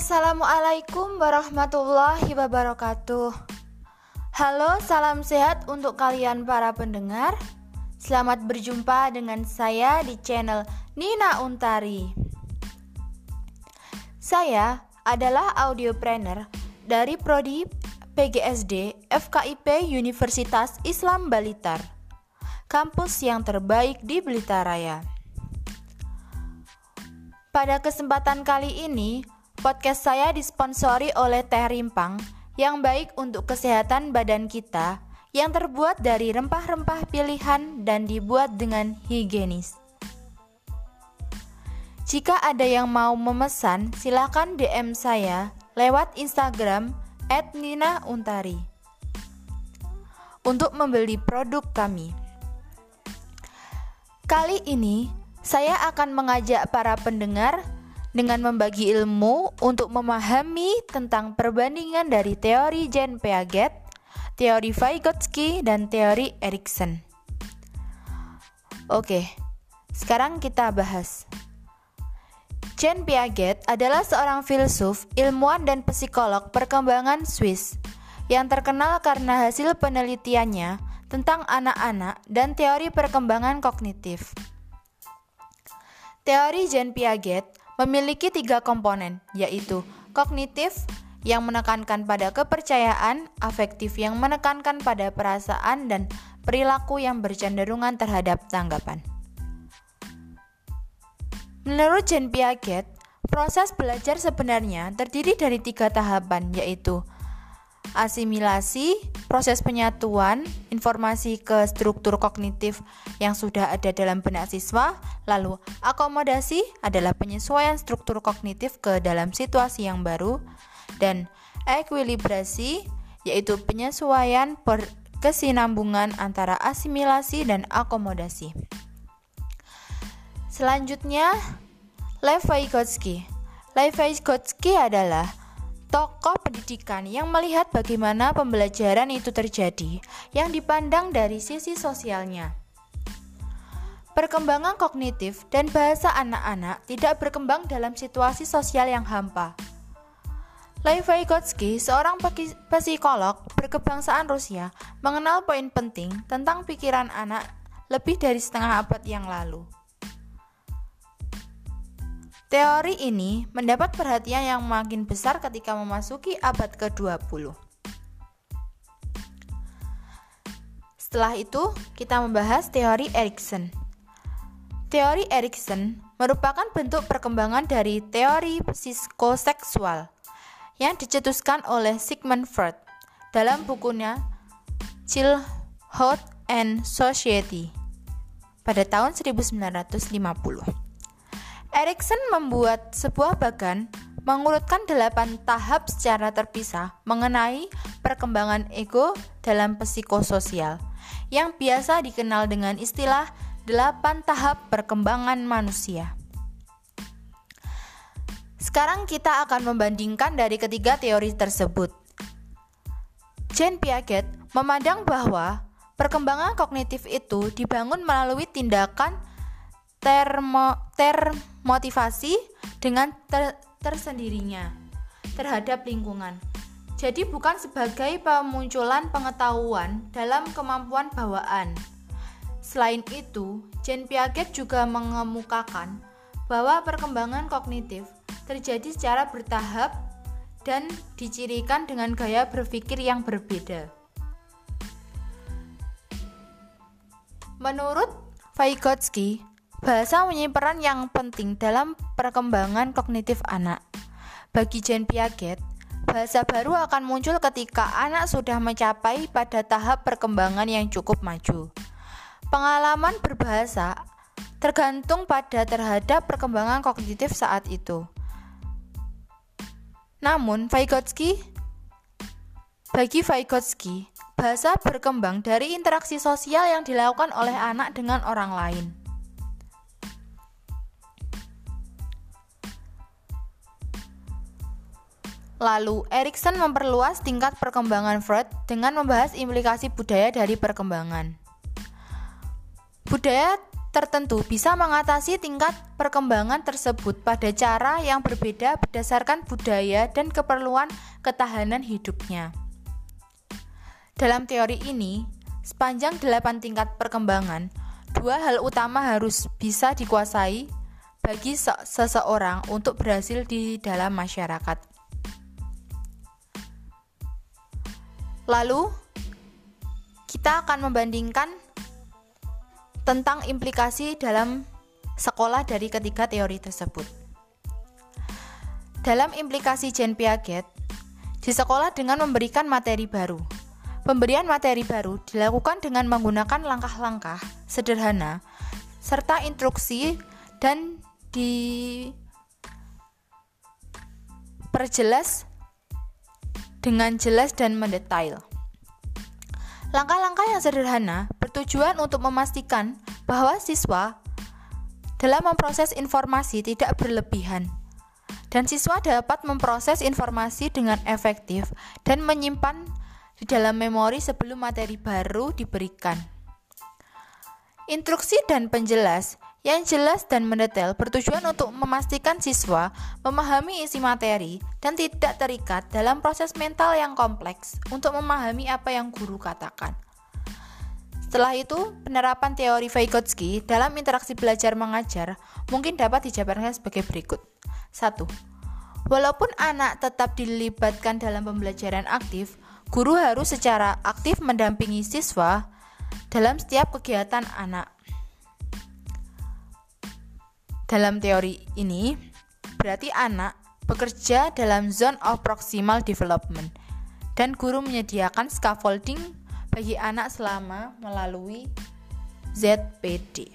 Assalamualaikum warahmatullahi wabarakatuh. Halo, salam sehat untuk kalian para pendengar. Selamat berjumpa dengan saya di channel Nina Untari. Saya adalah audiopreneur dari prodi PGSD FKIP Universitas Islam Balitar, kampus yang terbaik di Blitar Raya. Pada kesempatan kali ini, podcast saya disponsori oleh Teh Rimpang yang baik untuk kesehatan badan kita yang terbuat dari rempah-rempah pilihan dan dibuat dengan higienis. Jika ada yang mau memesan, silakan DM saya lewat Instagram @nina_untari untuk membeli produk kami. Kali ini saya akan mengajak para pendengar dengan membagi ilmu untuk memahami tentang perbandingan dari teori Jean Piaget, teori Vygotsky, dan teori Erikson. Oke, sekarang kita bahas. Jean Piaget adalah seorang filsuf, ilmuwan, dan psikolog perkembangan Swiss yang terkenal karena hasil penelitiannya tentang anak-anak dan teori perkembangan kognitif. Teori Jean Piaget memiliki tiga komponen, yaitu kognitif yang menekankan pada kepercayaan, afektif yang menekankan pada perasaan, dan perilaku yang bercenderungan terhadap tanggapan. Menurut Jean Piaget, proses belajar sebenarnya terdiri dari tiga tahapan, yaitu asimilasi, proses penyatuan informasi ke struktur kognitif yang sudah ada dalam benak siswa, lalu akomodasi adalah penyesuaian struktur kognitif ke dalam situasi yang baru, dan ekuilibrasi yaitu penyesuaian kesinambungan antara asimilasi dan akomodasi. Selanjutnya, Lev Vygotsky. Lev Vygotsky adalah tokoh pendidikan yang melihat bagaimana pembelajaran itu terjadi yang dipandang dari sisi sosialnya. Perkembangan kognitif dan bahasa anak-anak tidak berkembang dalam situasi sosial yang hampa. Lev Vygotsky, seorang psikolog berkebangsaan Rusia, mengenal poin penting tentang pikiran anak lebih dari setengah abad yang lalu. Teori ini mendapat perhatian yang makin besar ketika memasuki abad ke-20. Setelah itu, kita membahas teori Erikson. Teori Erikson merupakan bentuk perkembangan dari teori psikoseksual yang dicetuskan oleh Sigmund Freud dalam bukunya Childhood and Society pada tahun 1950. Erikson membuat sebuah bagan mengurutkan delapan tahap secara terpisah mengenai perkembangan ego dalam psikososial yang biasa dikenal dengan istilah delapan tahap perkembangan manusia. Sekarang kita akan membandingkan dari ketiga teori tersebut. Jean Piaget memandang bahwa perkembangan kognitif itu dibangun melalui tindakan termo, termotivasi dengan ter, tersendirinya terhadap lingkungan. Jadi bukan sebagai pemunculan pengetahuan dalam kemampuan bawaan. Selain itu, Jean Piaget juga mengemukakan bahwa perkembangan kognitif terjadi secara bertahap dan dicirikan dengan gaya berpikir yang berbeda. Menurut Vygotsky, Bahasa mempunyai peran yang penting dalam perkembangan kognitif anak. Bagi Jean Piaget, bahasa baru akan muncul ketika anak sudah mencapai pada tahap perkembangan yang cukup maju. Pengalaman berbahasa tergantung pada terhadap perkembangan kognitif saat itu. Namun, Vygotsky bagi Vygotsky, bahasa berkembang dari interaksi sosial yang dilakukan oleh anak dengan orang lain. Lalu, Erikson memperluas tingkat perkembangan Freud dengan membahas implikasi budaya dari perkembangan. Budaya tertentu bisa mengatasi tingkat perkembangan tersebut pada cara yang berbeda berdasarkan budaya dan keperluan ketahanan hidupnya. Dalam teori ini, sepanjang delapan tingkat perkembangan, dua hal utama harus bisa dikuasai bagi seseorang untuk berhasil di dalam masyarakat. Lalu, kita akan membandingkan tentang implikasi dalam sekolah dari ketiga teori tersebut. Dalam implikasi Jean Piaget, di sekolah dengan memberikan materi baru. Pemberian materi baru dilakukan dengan menggunakan langkah-langkah sederhana serta instruksi dan diperjelas dengan jelas dan mendetail. Langkah-langkah yang sederhana bertujuan untuk memastikan bahwa siswa dalam memproses informasi tidak berlebihan dan siswa dapat memproses informasi dengan efektif dan menyimpan di dalam memori sebelum materi baru diberikan. Instruksi dan penjelas yang jelas dan mendetail bertujuan untuk memastikan siswa memahami isi materi dan tidak terikat dalam proses mental yang kompleks untuk memahami apa yang guru katakan. Setelah itu, penerapan teori Vygotsky dalam interaksi belajar mengajar mungkin dapat dijabarkan sebagai berikut. 1. Walaupun anak tetap dilibatkan dalam pembelajaran aktif, guru harus secara aktif mendampingi siswa dalam setiap kegiatan anak. Dalam teori ini, berarti anak bekerja dalam zone of proximal development dan guru menyediakan scaffolding bagi anak selama melalui ZPD.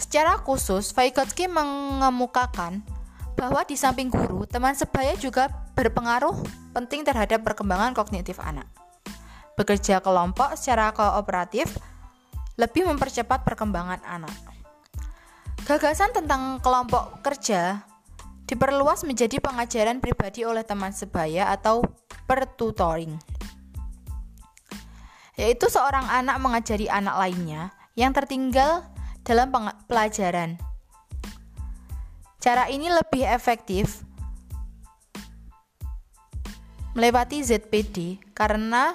Secara khusus, Vygotsky mengemukakan bahwa di samping guru, teman sebaya juga berpengaruh penting terhadap perkembangan kognitif anak. Bekerja kelompok secara kooperatif lebih mempercepat perkembangan anak. Gagasan tentang kelompok kerja diperluas menjadi pengajaran pribadi oleh teman sebaya atau pertutoring. Yaitu seorang anak mengajari anak lainnya yang tertinggal dalam pelajaran. Cara ini lebih efektif melewati ZPD karena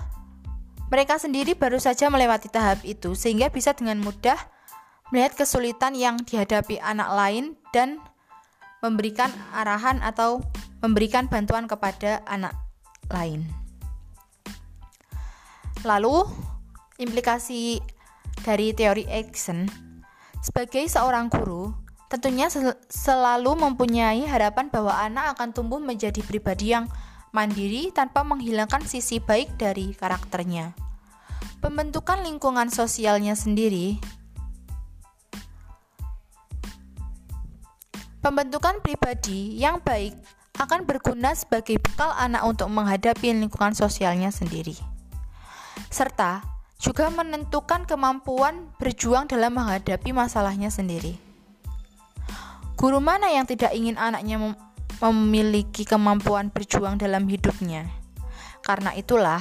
mereka sendiri baru saja melewati tahap itu, sehingga bisa dengan mudah melihat kesulitan yang dihadapi anak lain dan memberikan arahan atau memberikan bantuan kepada anak lain. Lalu, implikasi dari teori Erikson sebagai seorang guru tentunya sel selalu mempunyai harapan bahwa anak akan tumbuh menjadi pribadi yang mandiri tanpa menghilangkan sisi baik dari karakternya. Pembentukan lingkungan sosialnya sendiri Pembentukan pribadi yang baik akan berguna sebagai bekal anak untuk menghadapi lingkungan sosialnya sendiri. Serta juga menentukan kemampuan berjuang dalam menghadapi masalahnya sendiri. Guru mana yang tidak ingin anaknya memiliki kemampuan berjuang dalam hidupnya. Karena itulah,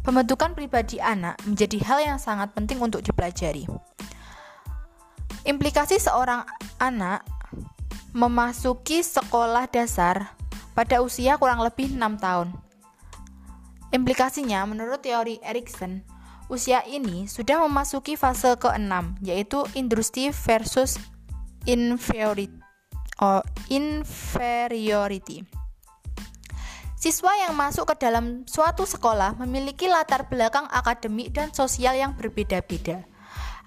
pembentukan pribadi anak menjadi hal yang sangat penting untuk dipelajari. Implikasi seorang anak memasuki sekolah dasar pada usia kurang lebih 6 tahun. Implikasinya, menurut teori Erikson, usia ini sudah memasuki fase ke-6, yaitu industri versus inferiority or inferiority. Siswa yang masuk ke dalam suatu sekolah memiliki latar belakang akademik dan sosial yang berbeda-beda.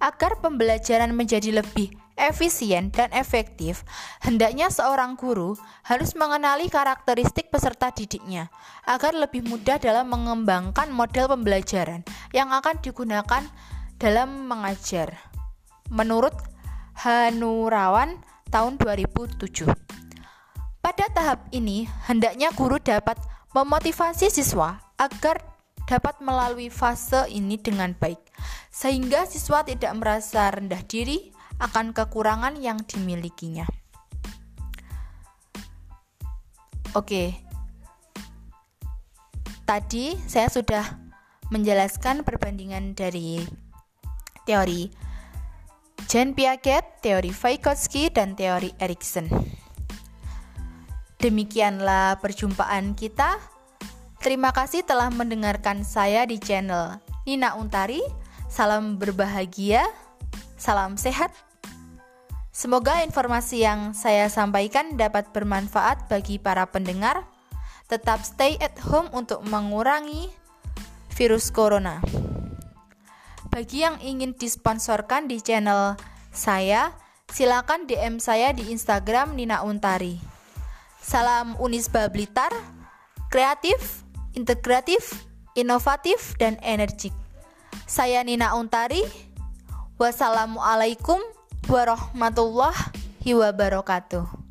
Agar pembelajaran menjadi lebih efisien dan efektif, hendaknya seorang guru harus mengenali karakteristik peserta didiknya agar lebih mudah dalam mengembangkan model pembelajaran yang akan digunakan dalam mengajar. Menurut Hanurawan, tahun 2007. Pada tahap ini, hendaknya guru dapat memotivasi siswa agar dapat melalui fase ini dengan baik, sehingga siswa tidak merasa rendah diri akan kekurangan yang dimilikinya. Oke, tadi saya sudah menjelaskan perbandingan dari teori Jean Piaget, teori Vygotsky, dan teori Erikson. Demikianlah perjumpaan kita. Terima kasih telah mendengarkan saya di channel Nina Untari. Salam berbahagia, salam sehat. Semoga informasi yang saya sampaikan dapat bermanfaat bagi para pendengar. Tetap stay at home untuk mengurangi virus corona. Bagi yang ingin disponsorkan di channel saya, silakan DM saya di Instagram Nina Untari. Salam Unisba Blitar, kreatif, integratif, inovatif, dan energik. Saya Nina Untari. Wassalamualaikum warahmatullahi wabarakatuh.